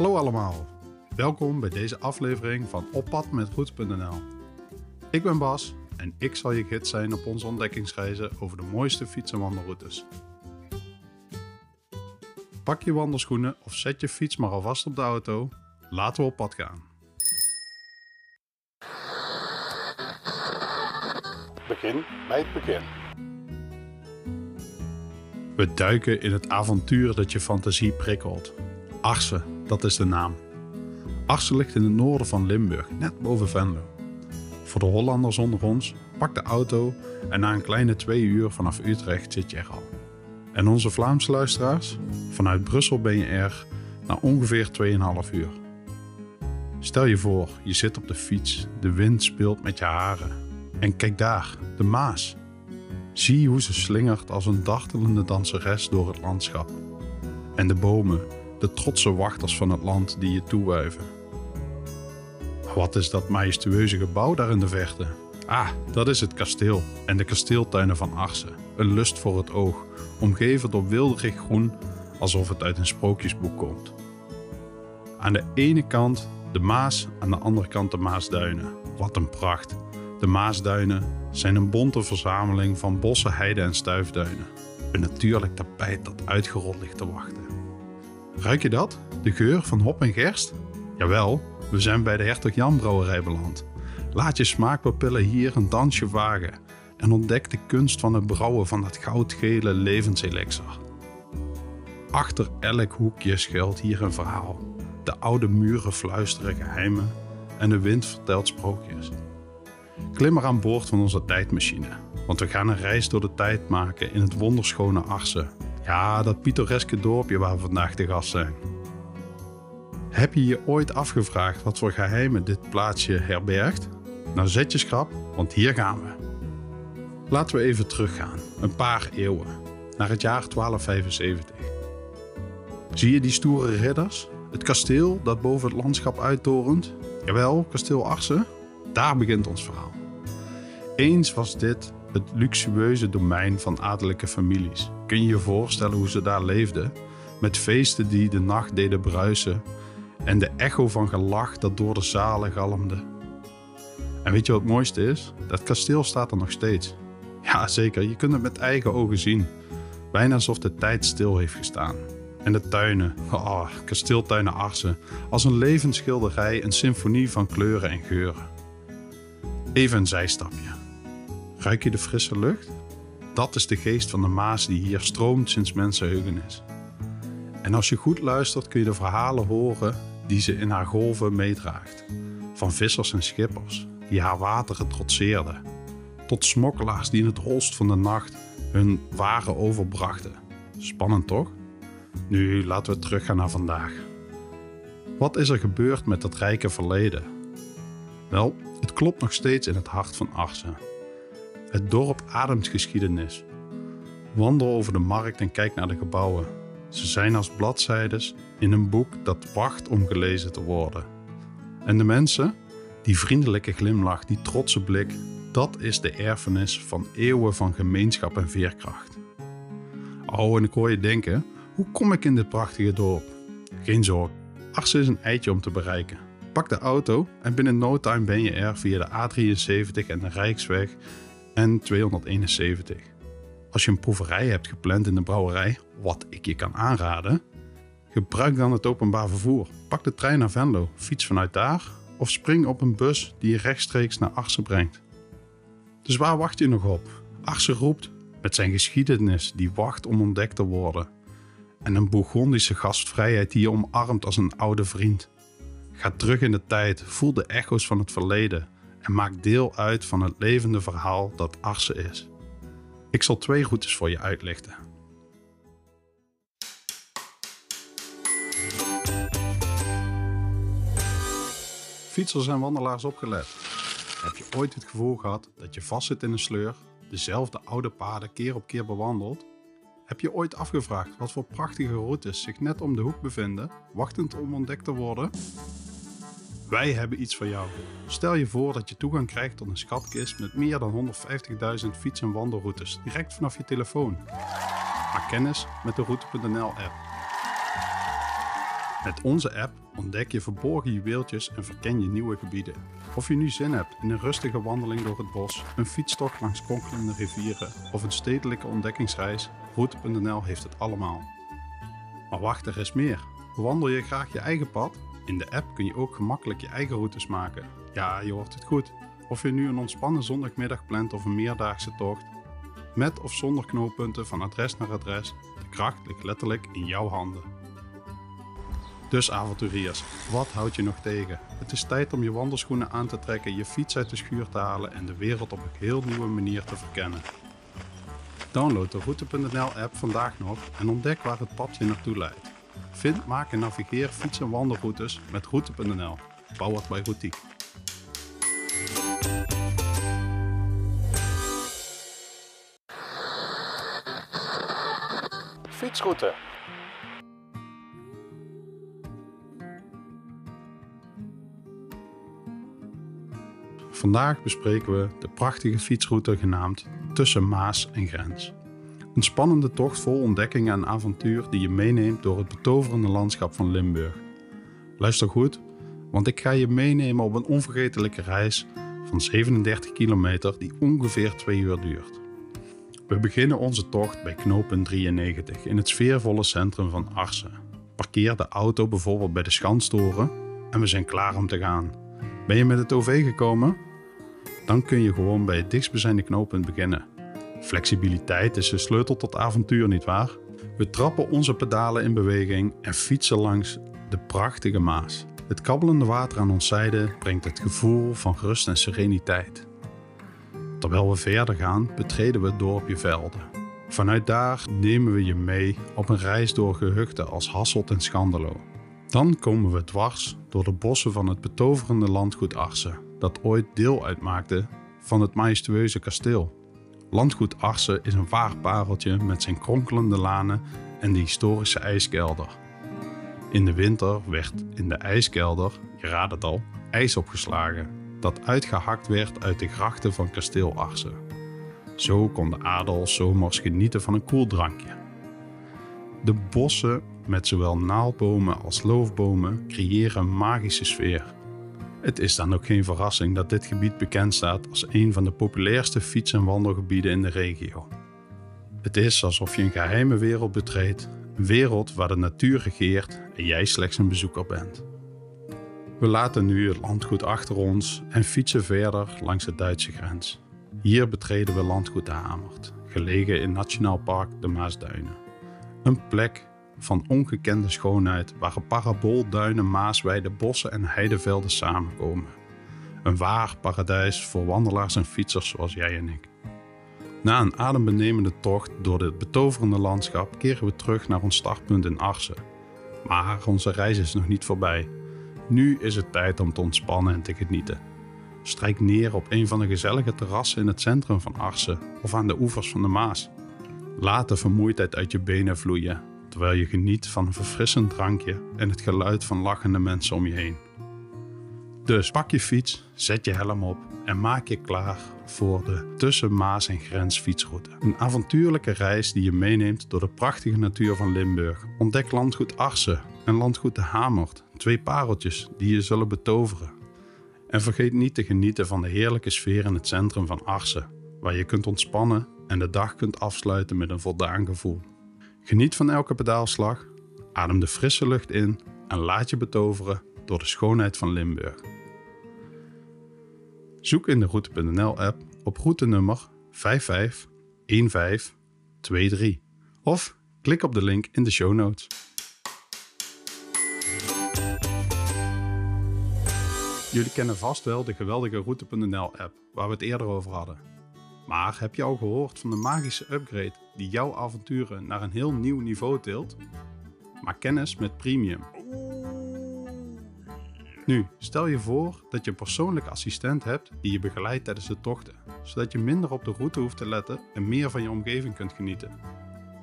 Hallo allemaal, welkom bij deze aflevering van Op pad met. Ik ben Bas en ik zal je gids zijn op onze ontdekkingsreizen over de mooiste fiets- en wandelroutes. Pak je wandelschoenen of zet je fiets maar alvast op de auto. Laten we op pad gaan. Begin bij het begin. We duiken in het avontuur dat je fantasie prikkelt. Arsen, dat is de naam. Arsen ligt in het noorden van Limburg, net boven Venlo. Voor de Hollanders onder ons, pak de auto en na een kleine twee uur vanaf Utrecht zit je er al. En onze Vlaamse luisteraars? Vanuit Brussel ben je er na ongeveer 2,5 uur. Stel je voor, je zit op de fiets, de wind speelt met je haren. En kijk daar, de Maas. Zie hoe ze slingert als een dartelende danseres door het landschap. En de bomen, de trotse wachters van het land die je toewuiven. Wat is dat majestueuze gebouw daar in de verte? Ah, dat is het kasteel en de kasteeltuinen van Arsen. Een lust voor het oog, omgeven door wilderig groen alsof het uit een sprookjesboek komt. Aan de ene kant de Maas, aan de andere kant de Maasduinen. Wat een pracht. De Maasduinen zijn een bonte verzameling van bossen, heiden en stuifduinen. Een natuurlijk tapijt dat uitgerold ligt te wachten. Ruik je dat? De geur van hop en gerst? Jawel, we zijn bij de Hertog Jan Brouwerij beland. Laat je smaakpapillen hier een dansje wagen en ontdek de kunst van het brouwen van dat goudgele levenselixer. Achter elk hoekje schuilt hier een verhaal. De oude muren fluisteren geheimen en de wind vertelt sprookjes. Klim maar aan boord van onze tijdmachine, want we gaan een reis door de tijd maken in het wonderschone Arsen. Ja, dat pittoreske dorpje waar we vandaag te gast zijn. Heb je je ooit afgevraagd wat voor geheimen dit plaatsje herbergt? Nou zet je schrap, want hier gaan we. Laten we even teruggaan, een paar eeuwen, naar het jaar 1275. Zie je die stoere ridders? Het kasteel dat boven het landschap uittorent? Jawel, kasteel Arsen. Daar begint ons verhaal. Eens was dit het luxueuze domein van adellijke families. Kun je je voorstellen hoe ze daar leefden? Met feesten die de nacht deden bruisen en de echo van gelach dat door de zalen galmde. En weet je wat het mooiste is? Dat kasteel staat er nog steeds. Ja, zeker, je kunt het met eigen ogen zien. Bijna alsof de tijd stil heeft gestaan. En de tuinen, oh, kasteeltuinen Arsen, als een levensschilderij, een symfonie van kleuren en geuren. Even een zijstapje. Ruik je de frisse lucht? Dat is de geest van de Maas die hier stroomt sinds mensenheugenis. En als je goed luistert kun je de verhalen horen die ze in haar golven meedraagt. Van vissers en schippers die haar wateren trotseerden, tot smokkelaars die in het holst van de nacht hun waren overbrachten. Spannend toch? Nu laten we teruggaan naar vandaag. Wat is er gebeurd met dat rijke verleden? Wel, het klopt nog steeds in het hart van Arsen. Het dorp ademt geschiedenis. Wandel over de markt en kijk naar de gebouwen. Ze zijn als bladzijdes in een boek dat wacht om gelezen te worden. En de mensen, die vriendelijke glimlach, die trotse blik, dat is de erfenis van eeuwen van gemeenschap en veerkracht. Oh, en ik hoor je denken, hoe kom ik in dit prachtige dorp? Geen zorg, Arsen is een eitje om te bereiken. Pak de auto en binnen no time ben je er via de A73 en de Rijksweg en 271. Als je een proeverij hebt gepland in de brouwerij, wat ik je kan aanraden, gebruik dan het openbaar vervoer. Pak de trein naar Venlo, fiets vanuit daar of spring op een bus die je rechtstreeks naar Arsen brengt. Dus waar wacht je nog op? Arsen roept met zijn geschiedenis die wacht om ontdekt te worden. En een Bourgondische gastvrijheid die je omarmt als een oude vriend. Ga terug in de tijd, voel de echo's van het verleden en maak deel uit van het levende verhaal dat Arsen is. Ik zal twee routes voor je uitlichten. Fietsers en wandelaars opgelet. Heb je ooit het gevoel gehad dat je vastzit in een sleur, dezelfde oude paden keer op keer bewandelt? Heb je ooit afgevraagd wat voor prachtige routes zich net om de hoek bevinden, wachtend om ontdekt te worden? Wij hebben iets voor jou. Stel je voor dat je toegang krijgt tot een schatkist met meer dan 150.000 fiets- en wandelroutes direct vanaf je telefoon. Maak kennis met de Route.nl app. Met onze app ontdek je verborgen juweeltjes en verken je nieuwe gebieden. Of je nu zin hebt in een rustige wandeling door het bos, een fietstocht langs kronkelende rivieren of een stedelijke ontdekkingsreis, Route.nl heeft het allemaal. Maar wacht, er is meer. Wandel je graag je eigen pad? In de app kun je ook gemakkelijk je eigen routes maken. Ja, je hoort het goed. Of je nu een ontspannen zondagmiddag plant of een meerdaagse tocht. Met of zonder knooppunten van adres naar adres, de kracht ligt letterlijk in jouw handen. Dus avonturiers, wat houdt je nog tegen? Het is tijd om je wandelschoenen aan te trekken, je fiets uit de schuur te halen en de wereld op een heel nieuwe manier te verkennen. Download de Route.nl app vandaag nog en ontdek waar het pad je naartoe leidt. Vind, maak en navigeer fiets- en wandelroutes met Route.nl. Powered by Routiek. Fietsroute. Vandaag bespreken we de prachtige fietsroute genaamd Tussen Maas en Grens. Een spannende tocht vol ontdekkingen en avontuur die je meeneemt door het betoverende landschap van Limburg. Luister goed, want ik ga je meenemen op een onvergetelijke reis van 37 kilometer die ongeveer 2 uur duurt. We beginnen onze tocht bij knooppunt 93 in het sfeervolle centrum van Arsen. Parkeer de auto bijvoorbeeld bij de Schanstoren en we zijn klaar om te gaan. Ben je met het OV gekomen? Dan kun je gewoon bij het dichtstbijzijnde knooppunt beginnen. Flexibiliteit is de sleutel tot avontuur, nietwaar? We trappen onze pedalen in beweging en fietsen langs de prachtige Maas. Het kabbelende water aan ons zijde brengt het gevoel van rust en sereniteit. Terwijl we verder gaan, betreden we het dorpje Velden. Vanuit daar nemen we je mee op een reis door gehuchten als Hasselt en Schandelo. Dan komen we dwars door de bossen van het betoverende landgoed Arsen, dat ooit deel uitmaakte van het majestueuze kasteel. Landgoed Arsen is een waar pareltje met zijn kronkelende lanen en de historische ijskelder. In de winter werd in de ijskelder, je het al, ijs opgeslagen, dat uitgehakt werd uit de grachten van kasteel Arsen. Zo kon de adel zomers genieten van een koel drankje. De bossen met zowel naaldbomen als loofbomen creëren een magische sfeer. Het is dan ook geen verrassing dat dit gebied bekend staat als een van de populairste fiets- en wandelgebieden in de regio. Het is alsof je een geheime wereld betreedt, een wereld waar de natuur regeert en jij slechts een bezoeker bent. We laten nu het landgoed achter ons en fietsen verder langs de Duitse grens. Hier betreden we landgoed de Hamert, gelegen in Nationaal Park de Maasduinen. Een plek van ongekende schoonheid waar paraboolduinen, maasweiden, bossen en heidevelden samenkomen. Een waar paradijs voor wandelaars en fietsers zoals jij en ik. Na een adembenemende tocht door dit betoverende landschap keren we terug naar ons startpunt in Arsen. Maar onze reis is nog niet voorbij. Nu is het tijd om te ontspannen en te genieten. Strijk neer op een van de gezellige terrassen in het centrum van Arsen of aan de oevers van de Maas. Laat de vermoeidheid uit je benen vloeien terwijl je geniet van een verfrissend drankje en het geluid van lachende mensen om je heen. Dus pak je fiets, zet je helm op en maak je klaar voor de tussen Maas en Grens fietsroute. Een avontuurlijke reis die je meeneemt door de prachtige natuur van Limburg. Ontdek landgoed Arsen en landgoed de Hamert, twee pareltjes die je zullen betoveren. En vergeet niet te genieten van de heerlijke sfeer in het centrum van Arsen, waar je kunt ontspannen en de dag kunt afsluiten met een voldaan gevoel. Geniet van elke pedaalslag, adem de frisse lucht in en laat je betoveren door de schoonheid van Limburg. Zoek in de Route.nl-app op routenummer 551523 of klik op de link in de show notes. Jullie kennen vast wel de geweldige Route.nl-app waar we het eerder over hadden. Maar heb je al gehoord van de magische upgrade die jouw avonturen naar een heel nieuw niveau tilt? Maak kennis met Premium. Nu, stel je voor dat je een persoonlijke assistent hebt die je begeleidt tijdens de tochten, zodat je minder op de route hoeft te letten en meer van je omgeving kunt genieten.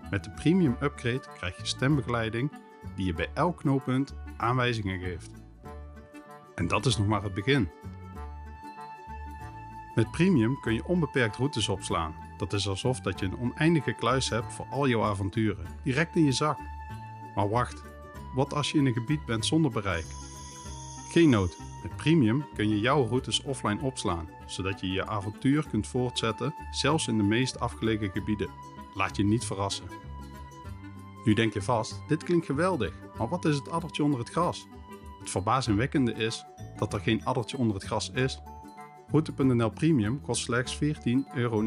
Met de Premium Upgrade krijg je stembegeleiding die je bij elk knooppunt aanwijzingen geeft. En dat is nog maar het begin. Met Premium kun je onbeperkt routes opslaan. Dat is alsof dat je een oneindige kluis hebt voor al jouw avonturen, direct in je zak. Maar wacht, wat als je in een gebied bent zonder bereik? Geen nood, met Premium kun je jouw routes offline opslaan, zodat je je avontuur kunt voortzetten, zelfs in de meest afgelegen gebieden. Laat je niet verrassen. Nu denk je vast, dit klinkt geweldig, maar wat is het addertje onder het gras? Het verbazingwekkende is dat er geen addertje onder het gras is. Route.nl Premium kost slechts 14,99 euro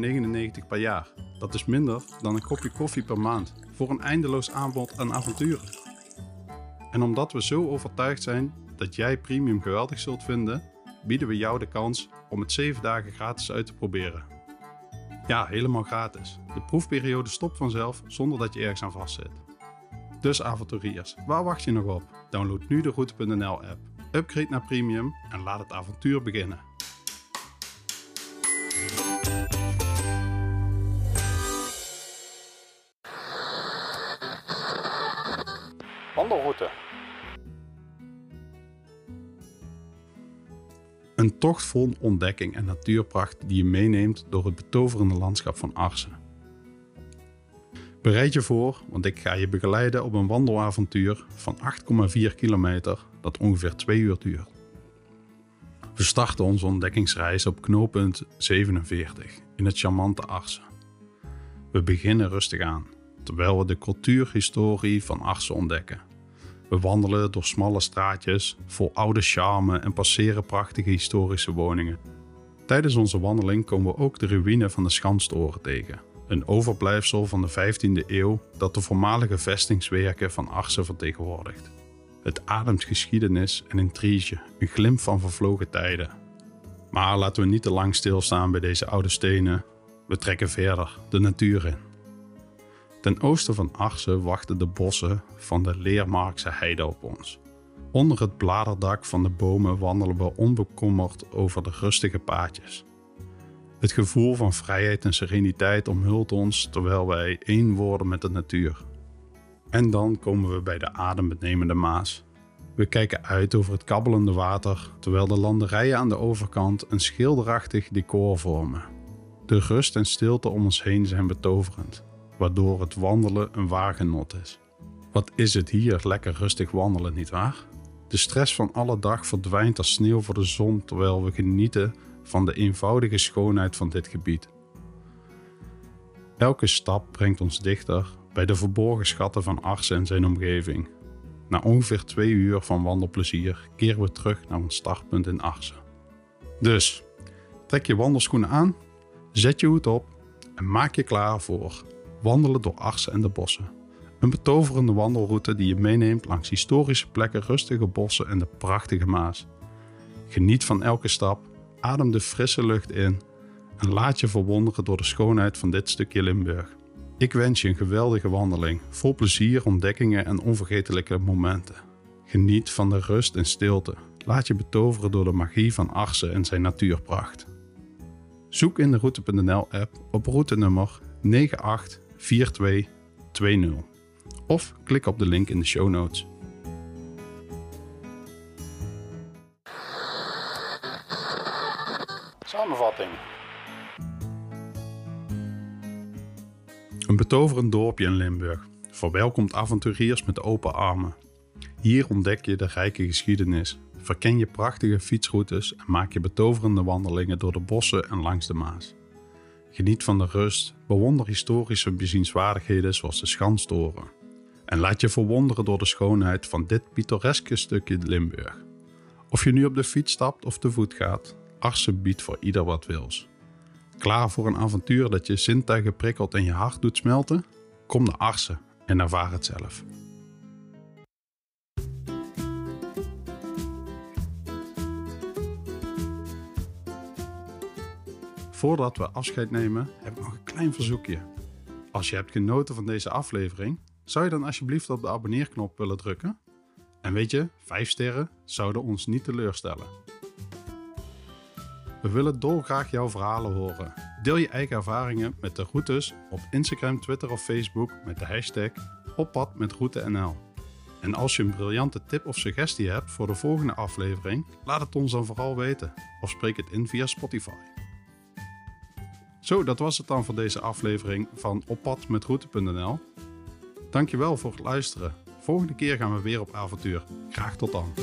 per jaar. Dat is minder dan een kopje koffie per maand voor een eindeloos aanbod aan avonturen. En omdat we zo overtuigd zijn dat jij Premium geweldig zult vinden, bieden we jou de kans om het 7 dagen gratis uit te proberen. Ja, helemaal gratis. De proefperiode stopt vanzelf zonder dat je ergens aan vastzit. Dus avonturiers, waar wacht je nog op? Download nu de Route.nl app, upgrade naar Premium en laat het avontuur beginnen. Wandelroute. Een tocht vol ontdekking en natuurpracht die je meeneemt door het betoverende landschap van Arsen. Bereid je voor, want ik ga je begeleiden op een wandelavontuur van 8,4 kilometer dat ongeveer 2 uur duurt. We starten onze ontdekkingsreis op knooppunt 47 in het charmante Arsen. We beginnen rustig aan, terwijl we de cultuurhistorie van Arsen ontdekken. We wandelen door smalle straatjes vol oude charme en passeren prachtige historische woningen. Tijdens onze wandeling komen we ook de ruïne van de Schanstoren tegen, een overblijfsel van de 15e eeuw dat de voormalige vestingswerken van Arsen vertegenwoordigt. Het ademt geschiedenis en intrige, een glimp van vervlogen tijden. Maar laten we niet te lang stilstaan bij deze oude stenen. We trekken verder, de natuur in. Ten oosten van Arsen wachten de bossen van de Leermarkse heide op ons. Onder het bladerdak van de bomen wandelen we onbekommerd over de rustige paadjes. Het gevoel van vrijheid en sereniteit omhult ons terwijl wij één worden met de natuur. En dan komen we bij de adembenemende Maas. We kijken uit over het kabbelende water terwijl de landerijen aan de overkant een schilderachtig decor vormen. De rust en stilte om ons heen zijn betoverend waardoor het wandelen een waar genot is. Wat is het hier lekker rustig wandelen, nietwaar? De stress van alle dag verdwijnt als sneeuw voor de zon terwijl we genieten van de eenvoudige schoonheid van dit gebied. Elke stap brengt ons dichter bij de verborgen schatten van Arsen en zijn omgeving. Na ongeveer twee uur van wandelplezier keren we terug naar ons startpunt in Arsen. Dus, trek je wandelschoenen aan, zet je hoed op en maak je klaar voor wandelen door Arsen en de bossen. Een betoverende wandelroute die je meeneemt langs historische plekken, rustige bossen en de prachtige Maas. Geniet van elke stap, adem de frisse lucht in en laat je verwonderen door de schoonheid van dit stukje Limburg. Ik wens je een geweldige wandeling, vol plezier, ontdekkingen en onvergetelijke momenten. Geniet van de rust en stilte. Laat je betoveren door de magie van Arsen en zijn natuurpracht. Zoek in de Route.nl app op routenummer 98 4220 of klik op de link in de show notes. Samenvatting. Een betoverend dorpje in Limburg verwelkomt avonturiers met open armen. Hier ontdek je de rijke geschiedenis, verken je prachtige fietsroutes en maak je betoverende wandelingen door de bossen en langs de Maas. Geniet van de rust, bewonder historische bezienswaardigheden zoals de Schanstoren. En laat je verwonderen door de schoonheid van dit pittoreske stukje Limburg. Of je nu op de fiets stapt of te voet gaat, Arsen biedt voor ieder wat wils. Klaar voor een avontuur dat je zintuigen prikkelt en je hart doet smelten? Kom naar Arsen en ervaar het zelf. Voordat we afscheid nemen, heb ik nog een klein verzoekje. Als je hebt genoten van deze aflevering, zou je dan alsjeblieft op de abonneerknop willen drukken? En weet je, 5 sterren zouden ons niet teleurstellen. We willen dolgraag jouw verhalen horen. Deel je eigen ervaringen met de routes op Instagram, Twitter of Facebook met de hashtag oppadmetroute.nl. En als je een briljante tip of suggestie hebt voor de volgende aflevering, laat het ons dan vooral weten of spreek het in via Spotify. Zo, dat was het dan voor deze aflevering van Op pad met route.nl. Dankjewel voor het luisteren. Volgende keer gaan we weer op avontuur. Graag tot dan.